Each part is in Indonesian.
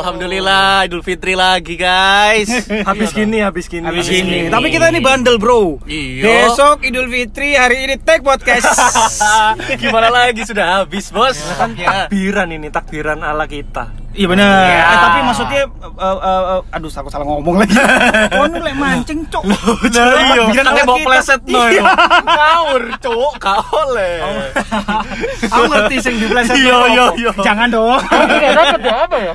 Alhamdulillah Idul Fitri lagi, guys. habis gini habis gini Habis gini. tapi kita ini bandel bro Iya. besok Idul Fitri hari ini take podcast Gimana lagi sudah habis, Bos? kan Ya. takbiran ini takbiran ala kita Iya benar. Iya. Eh, tapi maksudnya eh, eh, eh, aduh aku salah ngomong lagi. Oh, ini lek mancing, Cok. Iya, ala mau kita. pleset no Iya. itu. Ngawur, cuk, gak oleh. Aku ngerti sing di pleset. Iya, iya, iya. Jangan dong. dapat ya apa ya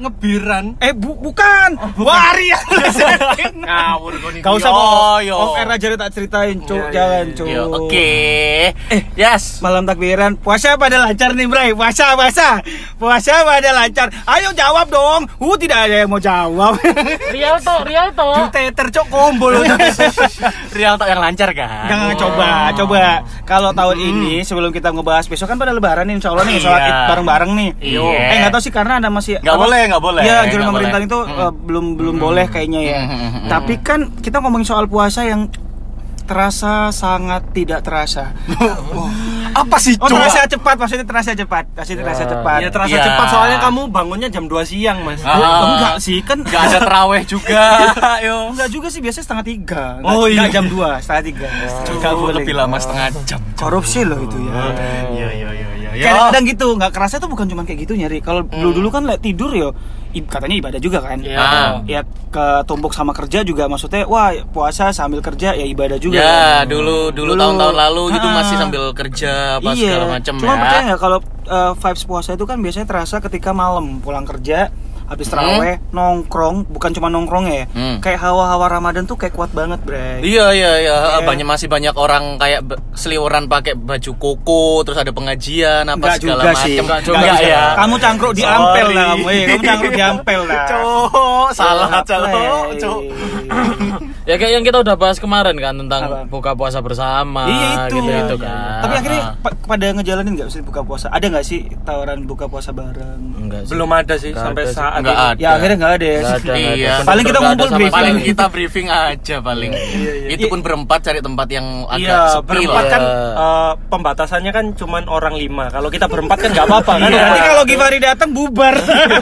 Ngebiran. Eh, bu bukan. Wari ya. Ngawur kok Gak usah Oh, mau off air aja deh tak ceritain, Cok. Jangan, Cok. Yo, oke. Eh, yes. Malam takbiran, puasa pada lancar nih, Bray. Puasa, puasa. Puasa pada lancar. Ayo jawab dong. Uh, tidak ada yang mau jawab. Rial toh Rial toh Juteter combo loh. Real tak yang lancar kan? Jangan coba, coba. Kalau tahun ini sebelum kita ngebahas besok kan pada lebaran nih, insya Allah nih, sholat Iya. id bareng-bareng nih. Iya. Eh nggak tahu sih karena ada masih Nggak boleh, nggak boleh. Iya, anjuran boleh. itu eh, belum belum boleh kayaknya ya. Mm-mm. Tapi kan kita ngomongin soal puasa yang terasa sangat tidak terasa. Apa sih, Oh, terasa cepat, maksudnya terasa cepat, maksudnya terasa cepat. ya terasa Iya. cepat soalnya kamu bangunnya jam 2 siang mas Ah. Oh, enggak sih, kan Nggak ada teraweh juga. Yo. Enggak juga sih, biasanya setengah tiga. Oh, iya. Nggak jam dua, setengah tiga. Nggak boleh. Lebih lama setengah jam. Korupsi loh itu ya. Iya, iya, iya, iya. Kadang-kadang gitu, nggak kerasa tuh bukan cuma kayak gitu nyari. Kalau dulu dulu kan tidur yo, katanya ibadah juga kan. Hmm. Iya. Ya ketumbuk sama kerja juga maksudnya, wah puasa sambil kerja ya ibadah juga. Ya, kan. dulu dulu tahun-tahun lalu gitu Ah. masih sambil kerja apa iya. segala macam Cuma ya. percaya nggak kalau uh, vibes puasa itu kan biasanya terasa ketika malam pulang kerja habis teraweh nongkrong bukan cuma nongkrong ya Hmm. kayak hawa-hawa Ramadan tuh kayak kuat banget bre Iya iya iya Iya. banyak masih banyak orang kayak seliweran pakai baju koko terus ada pengajian apa Enggak segala macam. Enggak Enggak juga juga. ya. Kamu cangkruk di ampel lah kamu. Eh, kamu cangkruk di ampel lah. Cok, salah cok, eh? cok. ya kayak yang kita udah bahas kemarin kan tentang Apa? buka puasa bersama Iya itu. gitu gitu kan Tapi akhirnya Ah. pa- pada ngejalanin nggak sih buka puasa? Ada nggak sih tawaran buka puasa bareng? enggak sih belum ada sih Nggak sampai ada sih. saat Nggak ini. ada. Ya akhirnya nggak ada ya. Nggak ada, nggak ada. Iya. Paling kita ngumpul nggak ada sama briefing. Paling kita briefing aja paling. Itu pun berempat cari tempat yang agak Iya, sepi berempat lah. kan Iya. eh, pembatasannya kan cuman orang lima. Kalau kita berempat kan nggak apa-apa kan. Iya. Berarti kalau Givari datang bubar.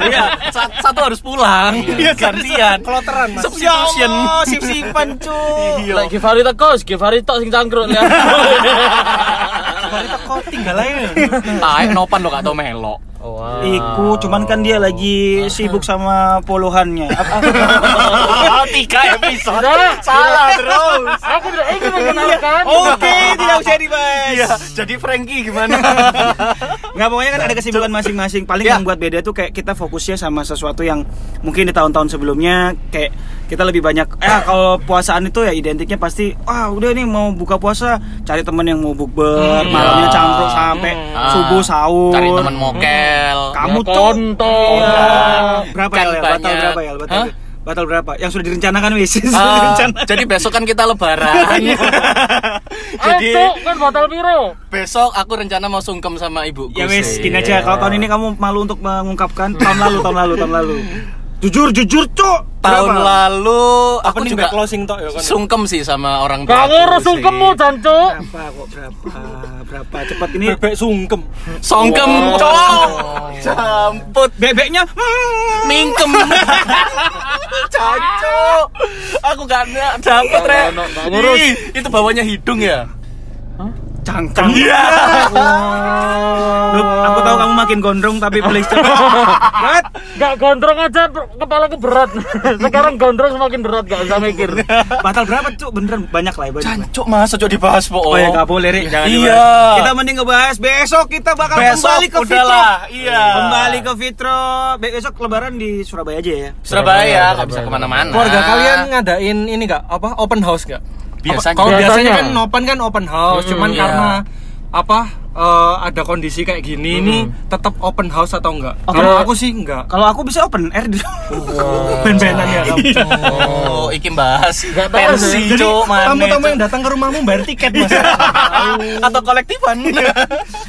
Iya, sa- satu harus pulang. Iya, gantian. Kloteran, Mas. Ya Substitution. Allah, sip-sipan cuy. Iya. Lek Givari teko, Givari tok sing cangkruk lihat. Givari teko tinggal aja. Tai nopan lo gak tau melok. Oh, wow. Iku, cuman kan dia lagi sibuk sama poluhannya. Apa- Tiga episode. Udah, Salah terus. Aku tidak ingin mengenalkan. Oke, tidak usah dibahas. Iya, jadi Frankie gimana? Nggak pokoknya kan ada kesibukan masing-masing. Paling Ya. yang buat beda tuh kayak kita fokusnya sama sesuatu yang mungkin di tahun-tahun sebelumnya kayak kita lebih banyak eh kalau puasaan itu ya identiknya pasti wah udah nih mau buka puasa cari temen yang mau bukber Hmm, malamnya iya. cangkruk sampai Ah, subuh sahur Cari temen mokel. kamu Ya, tuh kontol. Iya. berapa Kan ya batal banyak. berapa ya batal, Hah? batal berapa yang sudah direncanakan wis direncanakan. jadi besok kan kita lebaran. jadi Ayo, kan batal piro? besok aku rencana mau sungkem sama ibuku. Ya wes, sih. gini aja. Kalau tahun ini kamu malu untuk mengungkapkan tahun lalu, tahun lalu, tahun lalu. Jujur, jujur, cok. Tahun lalu Apa aku nih juga closing tok ya kan. sungkem sih sama orang Gak ngurus sih. sungkemmu, jancuk. Berapa kok berapa? Berapa? Cepat ini. Bebek sungkem. Songkem, cok. Camput. Bebeknya hmm, Mingkem. Cancok. Aku gak na- dapet, Re. Nggak, nggak ngurus. Ih, Itu bawahnya hidung ya? Cangkang. Iya. Lu, aku tahu kamu makin gondrong tapi please cepat. What? Gak gondrong aja kepalaku berat. Sekarang gondrong semakin berat gak usah mikir. Batal berapa, cuk? Beneran banyak lah ya, banyak. lah. Cancok masa cok dibahas po. Oh ya nggak boleh, Rik. Jangan Iya. dibahas. Kita mending ngebahas besok kita bakal Besok kembali ke Fitro. udahlah, iya. Kembali ke Fitro. Be- Besok lebaran di Surabaya aja ya. Surabaya, nggak bisa ke mana-mana. Keluarga kalian ngadain ini nggak apa open house nggak? Biasanya. Kalau biasanya Biasanya. kan Nopan kan open house, Hmm, cuman iya. karena apa eh, ada kondisi kayak gini ini tetap open house atau enggak? Open Kalau aku sih enggak. Kalau aku bisa open air di Ben-benan ya kamu. Oh, iki bahas Nggak tahu pensi, sih. Jadi tamu-tamu yang datang ke rumahmu bayar tiket mas. atau kolektifan.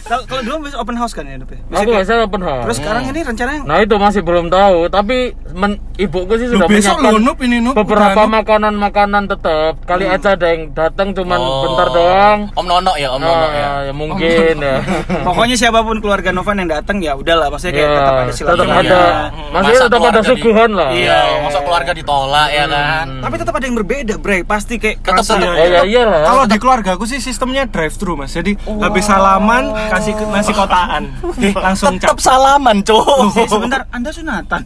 Kalau kalau dulu bisa open house kan ya? Bisa Aku biasa open house. Terus sekarang ini rencananya Nah itu masih belum tahu, tapi men, ibuku sih sudah besok menyiapkan ini, Nup, beberapa makanan-makanan tetap. Kali aja ada yang datang cuman Oh. bentar doang. Om Nono ya, Om Nono Ah, ya. ya mungkin ya. Pokoknya siapa pun keluarga Novan yang datang ya udahlah, maksudnya kayak Ya, tetap ada tetap silaturahmi. ada, Hmm, maksudnya masa tetap ada suguhan lah. Iya, masa keluarga ditolak ya kan. Tapi tetap ada yang berbeda, Bre. Pasti kayak Tetap tetap. Oh ya iyalah. Kalau di keluarga aku sih sistemnya drive thru mas. Jadi habis salaman kasih nasi kotaan, langsung Tetap cap. salaman, Cuk. Eh, sebentar, Anda sunatan.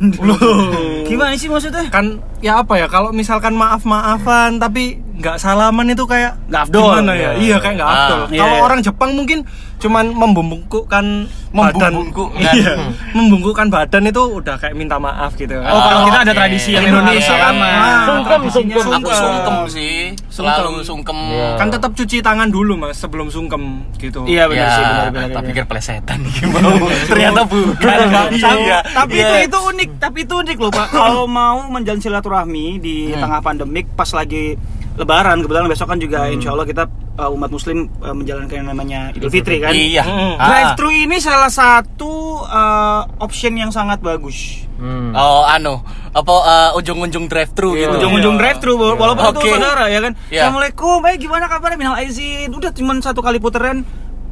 Gimana sih maksudnya? Kan ya apa ya kalau misalkan maaf maafan tapi nggak salaman itu kayak Nggak afdol. gimana ya? Iya kayak nggak Ah, afdol. iya, Kalau iya. orang Jepang mungkin cuman membungkukkan badan, Membungkukkan. iya, membungkukkan badan itu udah kayak minta maaf gitu. Oh, kalau kita ada tradisi yang Indonesia kan sama. ah, Sungkem, sungkem. Aku sungkem sih, selalu sungkem. Iya. Kan tetap cuci tangan dulu mas sebelum sungkem gitu. Iya benar Ya, sih, benar benar. benar. pikir plesetan gimana. Ternyata bukan. Iya, tapi Iya. itu itu unik, tapi itu unik loh Pak. Kalau mau menjalin silaturahmi di Hmm. tengah pandemik pas lagi Lebaran, kebetulan besok kan juga Insya Allah kita uh, umat Muslim uh, menjalankan yang namanya Idul Fitri kan. Iya. Hmm. Ah. Drive thru ini salah satu uh, option yang sangat bagus. Hmm. Oh, anu, apa uh, ujung-ujung drive thru Iya. gitu. Ujung-ujung drive thru walaupun Oke. itu saudara ya kan. Iya. Assalamualaikum, eh gimana kabarnya? Minal aizin. Udah cuma satu kali puteran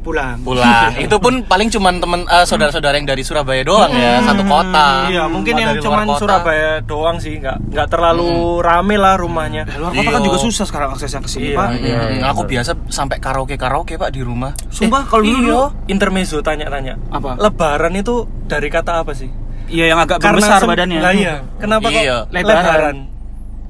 pulang. Pulang. Itu pun paling cuman temen uh, saudara-saudara yang dari Surabaya doang ya, satu kota. Iya, mungkin yang cuman kota. Surabaya doang sih, nggak nggak terlalu rame lah rumahnya. Luar kota kan Iya. juga susah sekarang aksesnya ke sini, Iya, Pak. iya. Hmm, aku biasa sampai karaoke karaoke pak di rumah. Sumpah kalau dulu Iya. Intermezzo tanya-tanya. Apa? Lebaran itu dari kata apa sih? Iya yang agak besar sem- badannya. Lah iya. Kenapa Iya. kok Lebaran. lebaran?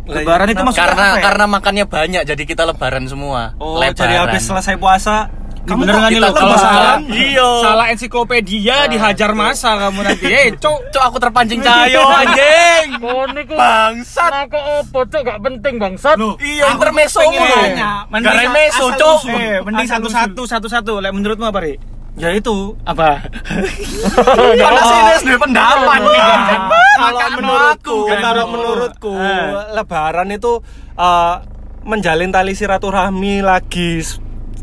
Iya. Lebaran itu maksudnya karena apa ya? karena makannya banyak jadi kita lebaran semua. Oh, lebaran. jadi habis selesai puasa Kamu bener kok nggak nih kita lo kalau salah- Iya. Salah ensiklopedia dihajar masa kamu nanti. Eh, cok. Cok aku terpancing cayo anjing. Oh Bangsat. Nah kok opo cok gak penting bangsat. Loh, Iya intermezzo Pengen mulu. Gak remeso, cok. Eh, mending Asal satu-satu satu-satu. Lek menurutmu apa, Ri? Ya itu. Apa? Karena sih ini SD pendapat nih. Kalau menurutku, aku. kalau menurutku Eh. lebaran itu eh, menjalin tali silaturahmi lagi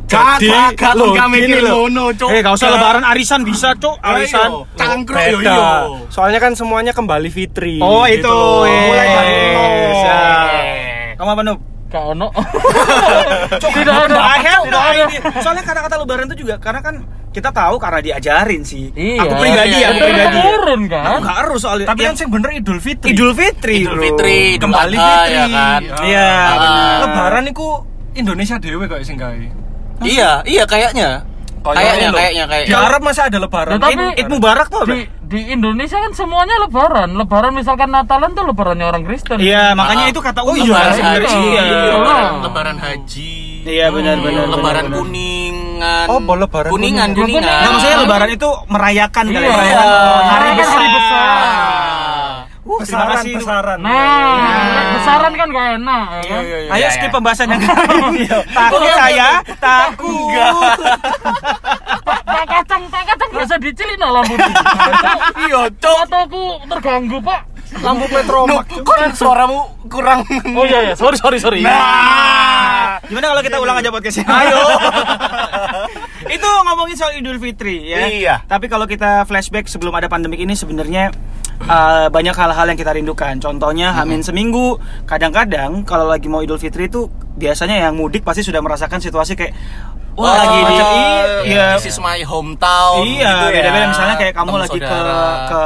jadi gak mikir gini cok. Eh, gak usah lebaran arisan bisa, cok. Arisan. Cangkruk yo Beda. yo. Soalnya kan semuanya kembali fitri. Oh, itu. gitu loh. Eh. Mulai dari nol. Siap. Kamu apa, Nup? Gak ono. Cok, Tidak ada. Tidak ada. Soalnya kata-kata lebaran itu juga karena kan kita tahu karena diajarin sih. Iya. Aku pribadi, Iya, aku iya, pribadi. Turun kan. Aku gak harus soalnya. Tapi Yang sing bener Idul Fitri. Idul Fitri, Idul bro. Fitri, kembali fitri. ya kan? Iya, Ah. benar. Lebaran iku Indonesia dewe kok sing gawe. Iya, iya kayaknya. Kayaknya, loh. kayaknya, Di kayaknya. Arab masih ada lebaran. Ya, tapi- Id Mubarak tuh apa? Di di Indonesia kan semuanya lebaran. Lebaran misalkan Natalan tuh lebarannya orang Kristen. Iya, makanya Ah. itu kata Oh, iya, Lebaran haji, Iya. lebaran, Ah. lebaran haji. Iya, benar, Hmm, benar, Lebaran benar, benar. kuningan. Oh, boleh lebaran kuningan, kuningan. kuningan. Nah, maksudnya lebaran itu merayakan kali Iya. ya. Iya. Hari Hari besar. Terima besaran, kasih. besaran. Nah, besaran kan gak enak. ya kan? iya, Ayo skip pembahasan yang lain. Takut saya, takut. Pak Pak kacang, Pak kacang gak usah dicilin lah lampu. Iya, cok. Aku terganggu Pak. Lampu Petromak. Kok suaramu kurang Oh iya ya, sorry sorry sorry. Nah. Gimana kalau kita ulang aja podcastnya? Ayo. itu ngomongin soal Idul Fitri ya. Iya. Tapi kalau kita flashback sebelum ada pandemik ini sebenarnya uh, banyak hal-hal yang kita rindukan. Contohnya Hamin seminggu. Kadang-kadang kalau lagi mau Idul Fitri itu biasanya yang mudik pasti sudah merasakan situasi kayak wah lagi di macam iya, This is my hometown. iya gitu ya. beda-beda misalnya kayak kamu Ketemu lagi saudara. ke ke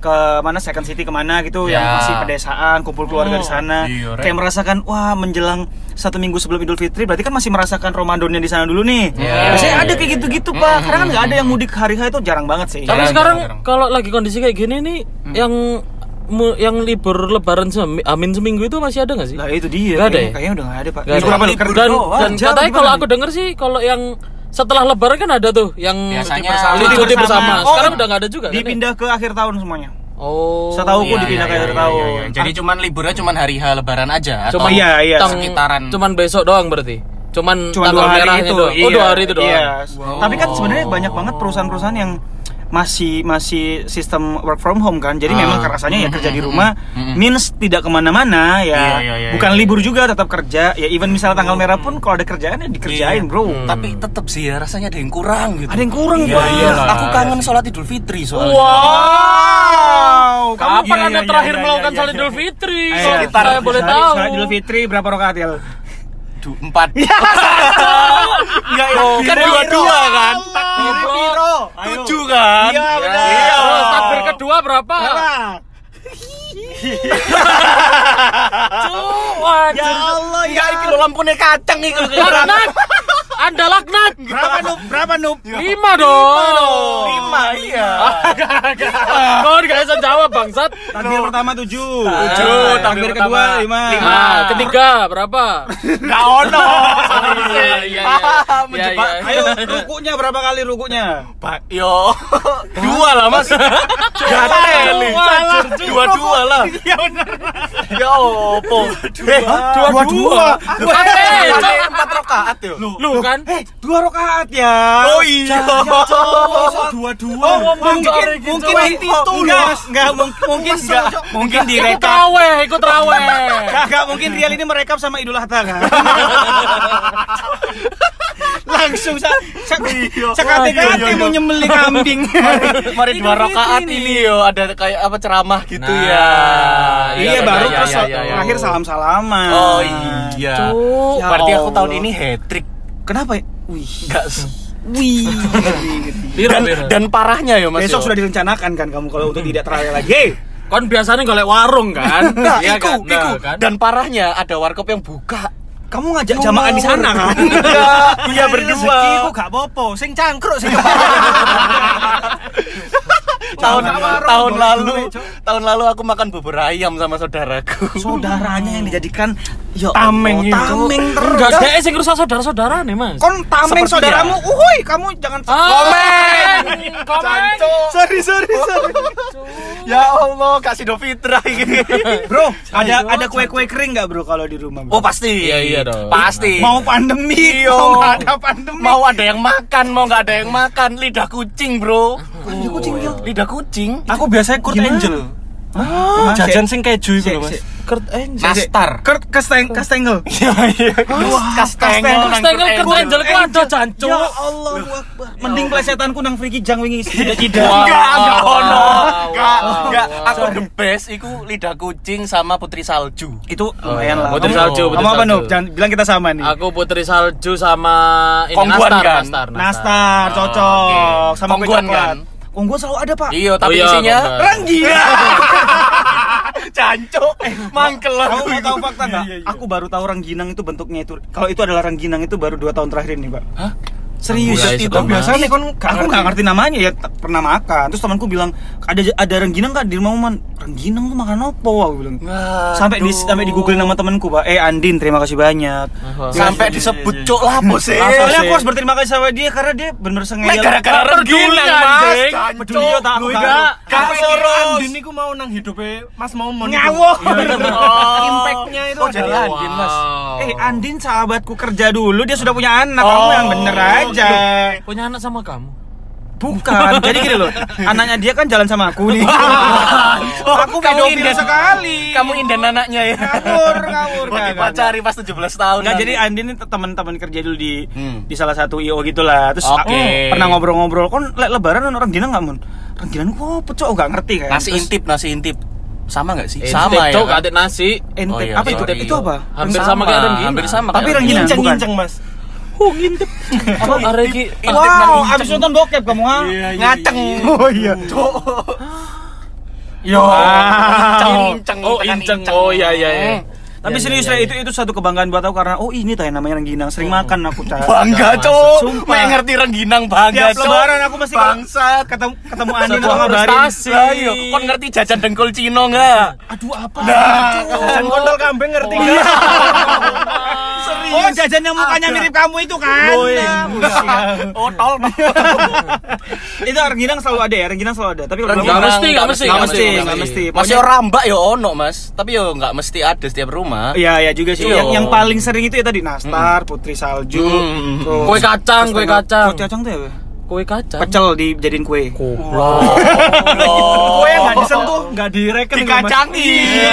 mana Second City ke mana gitu yang Ya. masih pedesaan kumpul keluarga di sana iya, kayak merasakan wah menjelang satu minggu sebelum Idul Fitri berarti kan masih merasakan Ramadannya di sana dulu nih Iya. biasanya ada kayak gitu-gitu pak karena kan nggak ada yang mudik hari H itu jarang banget sih Tapi Jarang, sekarang jarang. kalau lagi kondisi kayak gini nih yang mu- yang libur lebaran semi, amin seminggu itu masih ada nggak sih? lah itu dia Nggak ada kayaknya, ya? kayaknya udah nggak ada pak Nggak ada. Dan doang. dan katanya kalau aku denger sih kalau yang setelah lebaran kan ada tuh yang Biasanya cuti cuti bersama. bersama. Oh, Sekarang udah nggak ada juga kan? ya? dipindah ke akhir tahun semuanya Oh. Setauku Iya, dipindah iya, ke akhir iya, tahun iya, iya. Jadi cuman liburnya cuman hari H lebaran aja atau Cuma iya, iya. Tang- sekitaran Cuman besok doang berarti. Cuman, cuma tanggal dua hari merahnya itu. doang. Oh, dua hari itu doang. Iya. Tapi kan sebenarnya banyak banget perusahaan-perusahaan yang masih masih sistem work from home kan. Jadi Ah. memang kerasanya ya kerja di rumah means tidak ke mana-mana ya. Iya, iya, iya, Bukan iya. libur juga tetap kerja. Ya even misalnya tanggal merah pun kalau ada kerjaan ya dikerjain, Iya. bro. Tapi tetep sih ya rasanya ada yang kurang gitu. Ada yang kurang, Iya, iya. Aku kangen sholat Idul Fitri soalnya. Wow. Kapan Iya, Anda iya, terakhir iya, melakukan iya, sholat iya. Idul Fitri? Ayo, Kalau sekitar saya boleh Sholat- tahu. Sholat Idul Fitri berapa rakaat ya? Du, empat. Enggak, kan dua-dua kan? Biro. Tujuh kan? Iya, benar. Iya. Terus takbir kedua berapa? Cuan. Ya Allah, ya Enggak, iki lho lampune kacang iki lho. Anda laknat. Berapa noob? Berapa noob? Lima dong. Lima, iya. Kau nggak bisa jawab bangsat. Takbir pertama tujuh. Tujuh, Takbir takbir kedua pertama. lima. Nah, ketiga berapa? Enggak ono. Iya, iya, iya. Menjebak. Ayo, rukunya berapa kali rukunya? Pak, yo. Dua lah, Mas. Salah. Salah. Dua-dua lah. Iya benar. Ya opo. Eh, Dua-dua. Eh, Ada empat rakaat yo. Lu kan? Eh, dua rakaat ya. Oh iya. dua-dua. mungkin Cari mungkin gitu. di itu enggak enggak mung- mungkin enggak mungkin Ikut direkap. raweh, ikut raweh. Enggak, mungkin Rial ini merekap sama Idul Adha kan. Langsung sa, sa, sekate-kate mau nyembeli kambing. Mari dua rakaat Fitri ini yo ada kayak apa ceramah gitu Nah, ya. Iya, Iya, baru iya, terus iya, iya, iya. terakhir salam-salaman. Oh iya. Cuk. Berarti aku tahun ini hat trick. Kenapa ya? Wih. Enggak. Wih. Dan, dan parahnya ya Mas. Besok yo. sudah direncanakan kan kamu kalau untuk tidak terawih lagi. Kan biasanya golek warung kan? Nah, Iya iku, kan? Nah, iku. kan? Dan parahnya ada warkop yang buka. Kamu ngajak jamaah di sana kan? Enggak, iya berdua. Rezekiku gak popo, sing cangkruk sing tahun tahun lalu tahun lalu aku makan bubur ayam sama saudaraku. saudaranya yang dijadikan ya Tameng Allah, itu. tameng Enggak, terus. dia sing rusak saudara-saudara nih, Mas. Kon tameng Seperti saudaramu, uhuy, kamu jangan Komen. Komen. Sorry, sorry, sorry. Ya Allah, kasih do fitrah ini. Bro, ada ada kue-kue kering nggak bro kalau di rumah? Oh Bro? pasti. Iya, iya dong. Pasti. mau pandemi, Iya. mau nggak ada pandemi. Mau ada yang makan, mau nggak ada yang makan. Lidah kucing, bro. Lidah kucing, Gil? Lidah kucing. Aku biasanya Kurt Gimana? Angel. Oh, jajan sing keju itu loh, Mas. Kurt Angel. Nastar. Kurt Kasteng Kastengel. Iya, iya. Kastengel. Kastengel Kurt Angel ku ada jancuk. Ya Allah, Akbar. Mending plesetanku nang Friki Jang wingi tidak-tidak. Enggak, enggak ono. Enggak, enggak. Aku the best iku lidah kucing sama putri salju. Itu lumayan lah. Putri salju, putri Kamu apa salju. Nup? Jangan bilang kita sama nih. Aku Putri Salju sama ini Kongguan Nastar, kan? Nastar, Nastar, cocok. oke. Sama kue Kongguan coklat. Kongguan selalu ada, Pak. Iya, tapi iya, isinya Kongguan. ranggina. Cancok, eh, mangkel Kamu aku. mau tahu fakta nggak? Aku baru tahu rengginang itu bentuknya itu. Kalau itu adalah rengginang itu baru dua tahun terakhir ini, Pak. Hah? Serius itu biasanya kon aku nggak ngerti namanya ya pernah makan. Terus temanku bilang ada ada rengginang kak di rumah man rengginang tuh makan apa? Aku bilang. Sampai di sampai di google nama temanku pak. Eh Andin terima kasih banyak. Sampai disebut cok lah bos eh. Nah, soalnya aku harus berterima kasih sama dia karena dia bener sengaja gara-gara rengginang mas. Anjing. Cancok. Peduli ya, tak aku Kak Soros. Andin niku mau nang hidupe Mas Momon. ngawur Oh. Impact-nya itu Oh, jadi Andin mas. eh Andin sahabatku kerja dulu dia sudah punya anak. Oh. kamu yang bener aja Punya anak sama kamu. Bukan, jadi gini loh, anaknya dia kan jalan sama aku nih. aku kamu pedofil inden. sekali. kamu inden anaknya ya ngawur, ngawur. mau dipacari pas 17 tahun Nggak, nanti. jadi Andin ini teman-teman kerja dulu di Hmm. di salah satu IO gitulah. Terus Oke. aku pernah ngobrol-ngobrol, kon lek lebaran orang Gina nggak mun? Orang Gina kok pecok nggak ngerti kan? nasi Terus intip nasi intip sama nggak sih Intip, sama ya Cok, kan? nasi. Ente, Oh, iya, apa itu? sorry. Itu apa? Hampir sama kayak Rengginang. hampir sama Tapi Rengginang. Bukan. Nginceng-nginceng, Mas. Oh, ngintip. Apa areki? Wow, inceng. abis nonton bokep kamu ha? Iya, iya, ngaceng Oh iya. Yo. inceng Oh, tekan inceng. Oh, iya, iya, iya. Tapi Iya, serius iya, lah iya. itu itu satu kebanggaan buat aku karena oh ini tanya namanya Rengginang sering makan aku Cak. bangga cok Sumpah. Ngerti rengginang bangga Tiap cok lebaran aku mesti kalau bangsat ketemu ketemu Sebuah aku ngabarin. iya kon ngerti jajan dengkul Cino nggak Aduh apa? Nah. Jajan kontol kambing ngerti enggak? serius Oh jajan yang mukanya mirip kamu itu kan? Oh, iya. Nah, oh tol itu Rengginang selalu ada ya, Rengginang selalu ada. Tapi kalau Nggak mesti, nggak mesti, nggak mesti, nggak mesti. Masih orang mbak ya ono mas, tapi yo nggak mesti ada setiap rumah. Rumah. Iya, iya juga sih. Iya. Yang, yang paling sering itu ya tadi Nastar, Putri Salju, Hmm. terus Kue kacang, kue kacang. Kue kacang tuh ya? Kue kacang. Pecel dijadiin kue. Goblok. Kue nggak disentuh, nggak direken. tuh, Mas. Dikacangin.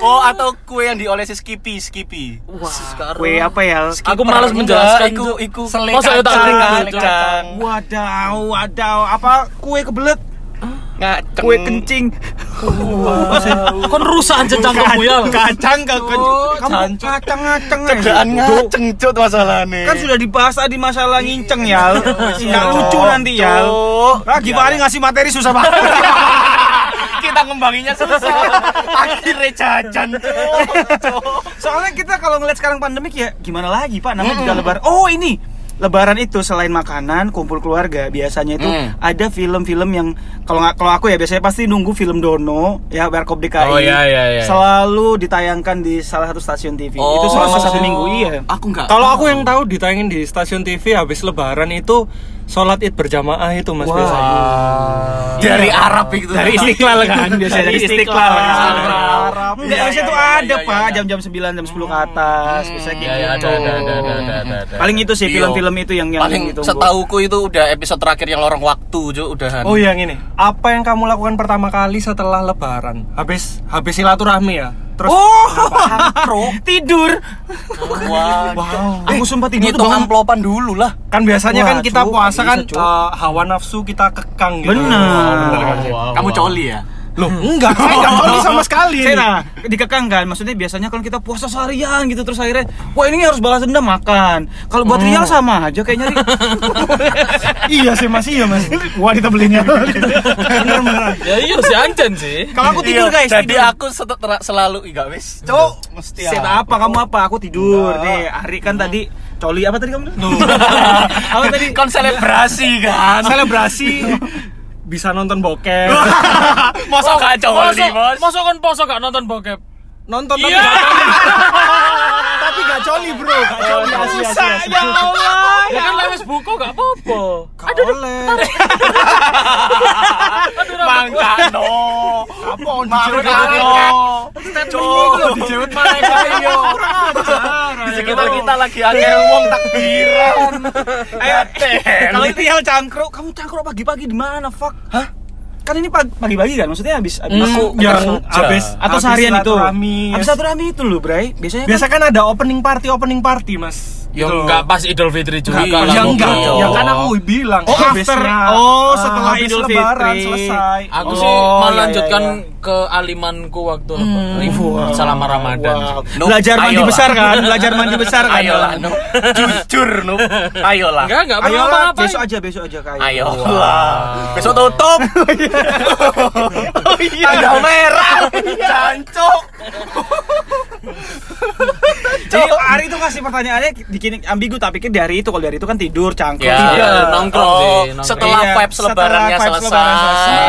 Oh, atau kue yang diolesi Skippy, Skippy. Wah, sekarang. Kue apa ya? Aku malas menjelaskan. Iku, iku Masa ya kacang, kacang. Wadaw, wadaw. Apa kue kebelet? Ngaceng. Kue kencing. Kon rusak aja cangkemmu ya. Kacang ke Oh, Kamu kacang-kacang aja. Cedaan ngaceng cut masalahnya. Kan sudah dibahas tadi masalah nginceng ya. Nggak lucu nanti ya. Ah, gimana ngasih materi susah banget. kita ngembanginnya susah. Akhirnya jajan. Soalnya kita kalau ngeliat sekarang pandemik ya gimana lagi Pak? Namanya juga lebaran. Oh ini Lebaran itu selain makanan, kumpul keluarga, biasanya itu Hmm. ada film-film yang kalau nggak kalau aku ya biasanya pasti nunggu film Dono ya Warkop DKI. Oh, iya, iya, iya. Selalu ditayangkan di salah satu stasiun TV. Oh. Itu selama satu minggu iya. Aku enggak. Kalau aku yang tahu ditayangin di stasiun TV habis lebaran itu sholat id berjamaah itu mas biasanya. dari Arab itu. Dari Istiqlal kan biasanya dari Istiqlal. kan. Arab. Enggak, Iya, biasanya iya, tuh iya, ada iya, Pak, iya. jam-jam 9, jam 10 ke atas, bisa Iya, gitu. iya, ada, ada, ada, ada, ada, ada. Paling itu sih Iya. film-film itu yang yang Paling setauku itu udah episode terakhir yang lorong waktu, Cuk, udahan. Oh iya gini, apa yang kamu lakukan pertama kali setelah lebaran? Habis habis silaturahmi ya? Terus Oh, tidur. Wah. wow. Aku sumpah tidur tuh Ngitung bangun. amplopan dulu lah. Kan biasanya kan Wah, kita Cuk, puasa kan eh, hawa nafsu kita kekang gitu. Bener. Oh, bener kan? Kamu coli ya? Loh, enggak, saya enggak coli sama sekali. Saya nah, dikekang kan, maksudnya biasanya kalau kita puasa seharian gitu terus akhirnya, wah ini harus balas dendam makan. Kalau buat Rial sama aja kayak nyari. iya sih Mas, iya Mas. Wanita belinya. bener bener. Ya iya si Anjan sih. Kalau aku tidur Iya, guys, Jadi tidur. aku set- ter- selalu enggak wis. Cuk, mesti set apa kamu apa? Aku tidur nih. Ari kan tadi coli apa tadi kamu? apa tadi? Kon selebrasi kan. Selebrasi bisa nonton bokep. Masa gak coli, Bos? Masa kan poso gak nonton bokep? nonton tapi nggak coli. tapi gak coli bro, gak coli asli asli. asli. Ya Allah. Ya kan lewes buku gak apa-apa. Gak boleh. Mangga no. Apa on Mangga no. Cuk, dijewet mereka yo. Di sekitar kita lagi ada wong takbiran. Ayo, kalau itu yang cangkruk, kamu cangkruk pagi-pagi di mana? Fuck. Hah? Kan ini pag- pagi-pagi kan? Maksudnya habis habis Aku yang habis atau seharian itu? Habis silaturahmi itu loh, Bray. Biasanya Biasa kan ada opening party opening party mas. Ya Gitu enggak pas Idul Fitri juga. Enggak, Ya enggak, gitu. ya kan aku bilang Oh, after. Oh, ah, setelah habis Idul lebaran Fitri. selesai. Aku Oh, sih iya, melanjutkan iya, ke alimanku waktu lebaran. selama Ramadan. Wow. Nup, Belajar mandi ayolah. besar kan? Belajar mandi besar kan? Ayolah, Nup. Jujur, Nup. Ayolah. Enggak, enggak perlu Ayolah, apa-apa. besok aja, besok aja kayak. Ayolah. Besok tutup. Oh iya. Tanggal merah. Jancuk. Jadi hari itu kasih pertanyaannya bikin ambigu tapi pikir di hari itu kalau di hari itu kan tidur cangkruk. Ya, nongkrong oh, sih, nongkrong. Setelah Iya, vibes setelah lebarannya vibes selesai. lebaran selesai.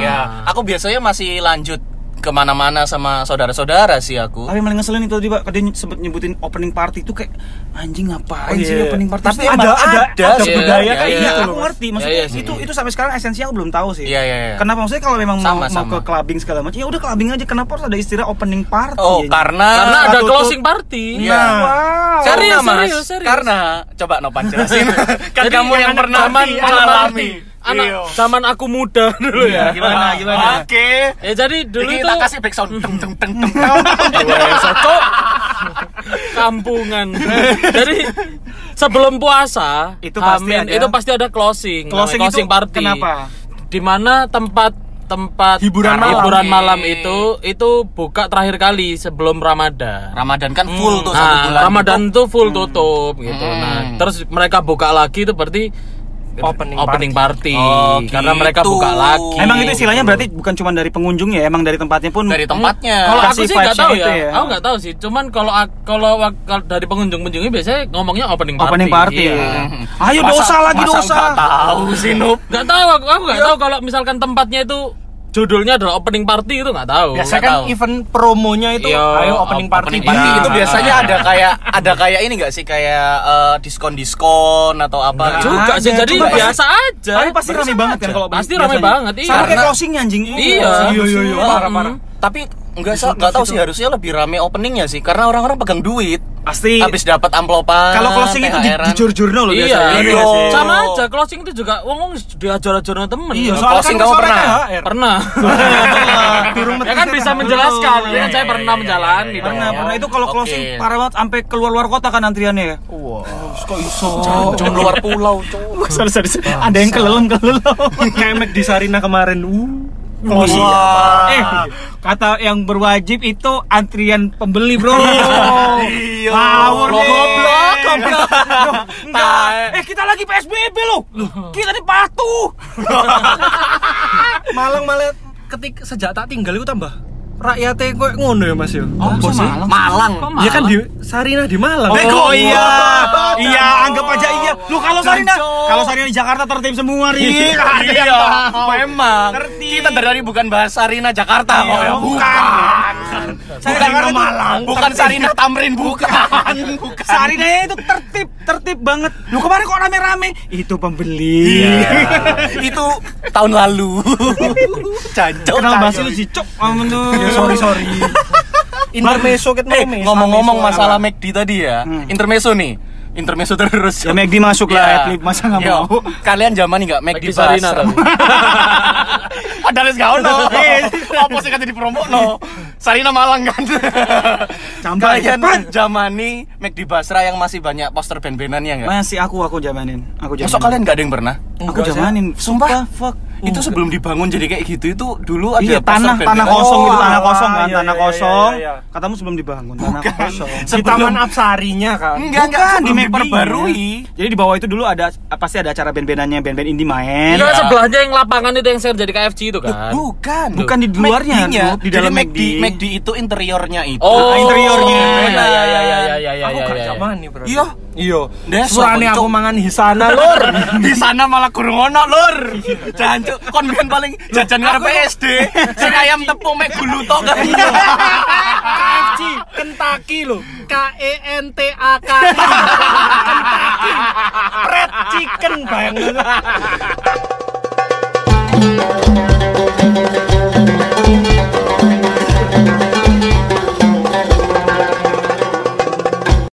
Ya, aku biasanya masih lanjut ke mana-mana sama saudara-saudara sih aku. Tapi paling ngeselin itu tadi Pak, dia sempet nyebutin opening party itu kayak anjing ngapain Oh, sih iya. opening party? Tapi ada, emang ada, ada sih. budaya Iya, kayak iya, Iya, gitu aku loh. Mas. ngerti. Maksudnya Iya, iya sih. itu itu sampai sekarang esensi aku belum tahu sih. Iya, iya, iya. Kenapa maksudnya kalau memang mau, Sama, mau sama. ke clubbing segala macam, ya udah clubbing aja. Kenapa harus ada istilah opening party? Oh, ya? karena Karena ada closing party. Iya. Wow. Karena Serius, serius, serius. karena coba Nopan jelasin. kan Jadi kamu yang pernah mengalami. Anak Iya. zaman aku muda dulu ya. Gimana, gimana? Oke. Ya jadi dulu Ini itu kita kasih background teng teng teng teng. Cok. kampungan. Jadi sebelum puasa Itu pasti Amin, ada- itu pasti ada closing, Closing closing itu party. kenapa? Di mana tempat tempat Hiburan Nah, malam. hiburan malam itu itu buka terakhir kali sebelum Ramadan. Ramadan kan full tuh satu Nah, bulan. Ramadan tuh full tutup gitu. Hmm. Nah, terus mereka buka lagi itu berarti Opening opening party, Oh, karena mereka gitu. buka lagi. Emang itu istilahnya berarti bukan cuma dari pengunjungnya, emang dari tempatnya pun dari tempatnya. Kalau aku sih nggak tahu itu ya. ya. Aku nggak tahu sih. Cuman kalau kalau dari pengunjung-pengunjungnya biasanya ngomongnya opening party. opening party. Iya. Ayo Masa- dosa lagi masa dosa. nggak tahu sih Nup. Nggak tahu aku, aku nggak tahu kalau misalkan tempatnya itu judulnya adalah opening party itu nggak tahu. Biasanya Nggak kan tahu. event promonya itu Iya, ayo opening party. Opening party Iya. itu biasanya ada kayak ada kayak ini enggak sih kayak eh, diskon-diskon atau apa gitu. juga sih. Jadi cuma biasa aja. Tapi pasti rame banget kan kalau Pasti rame banget, iya. Sama kayak Karena- closing anjing. Iya. Iya, iya, iya, Heeh. parah, parah. Tapi Enggak sa- enggak tahu sih harusnya lebih rame openingnya sih karena orang-orang pegang duit. Pasti. Habis dapat amplopan. Kalau closing itu di, THR-an. di jurnal loh Iya, biasanya. iya. sih? sama aja closing itu juga wong wong diajar-ajar temen. Iya, soalnya closing kan kamu pernah? THR. pernah. Ya kan bisa menjelaskan, ya kan saya Iya, pernah iya, menjalani. iya, Pernah, pernah itu kalau closing parah banget sampai keluar luar kota kan antriannya ya. Wah. Kok iso? Jangan luar pulau, cowok. Ada yang kelelem kelelem. Kayak di Sarina kemarin. Uh. Oh, Wah. Eh, kata yang berwajib itu antrian pembeli, Bro. Iya. Ngawur nih. Goblok, goblok. Enggak. Eh, kita lagi PSBB loh. Kita ini patuh. Malang malah ketik sejak tak tinggal itu tambah rakyatnya kok ngono ya Mas yo. Apa sih? Malang. Kok Ya kan di Sarina di Malang. Oh, Oh, iya. iya. Iya, anggap aja iya. Lu kalau Sarina, kalau Sarina di Jakarta tertib semua nih. Iya, memang. Tertib. Kita dari tadi bukan bahas Sarina Jakarta, Iya, kok ya. bukan. Bukan Sarina Malang, Malang. bukan Sarina Tamrin, bukan. Bukan. Sarina itu tertib, tertib banget. Lu kemarin kok rame-rame? Itu pembeli. Iya. Itu tahun lalu. Jancok. Kenal jancok. basi lu sih, cok. Ya sorry sorry. Intermezzo ket Eh, ngomong-ngomong masalah McD tadi ya, Hmm. intermezzo nih. Intermezzo terus. Ya McD masuk lah, Ya. Adlib. Masa nggak Yo, mau? Kalian zaman nggak McD Sarina. Padahal wis gak ono. Apa sih kata di promo no? Sarina Malang kan. Kalian zamani McD Basra yang masih banyak poster band-bandannya enggak? Masih aku aku jamanin. Aku jamanin. Masuk kalian nggak ada yang pernah? Aku Enggak, jamanin. Sumpah. fuck. Itu sebelum dibangun jadi kayak gitu itu dulu ada Iya, tanah tanah kosong itu Oh, tanah kosong kan, iya, tanah iya, kosong. iya, iya. Katamu sebelum dibangun, tanah Bukan. kosong. Di Sebelum- Taman Apsarinya kan. Enggak, enggak, McD-nya. diperbarui. Jadi di bawah itu dulu ada pasti ada acara band-bandannya, band-band indie main. Iya sebelahnya yang lapangan itu yang sering jadi KFC itu kan. Bukan. Bukan di luarnya, di dalam Jadi McD. McD itu interiornya itu. Oh, interiornya. Iya iya iya iya iya iya Aku iya. gak iya. zaman nih bro. Iya. Iya. Surane aku mangan di sana lur. di sana malah kurang ono lur. Jancuk kon biyen paling jajan karo PSD. Sing ayam tepung mek gulu tok kan. KFC Kentucky lo. K E N T A K I. Kentucky. Chicken bayang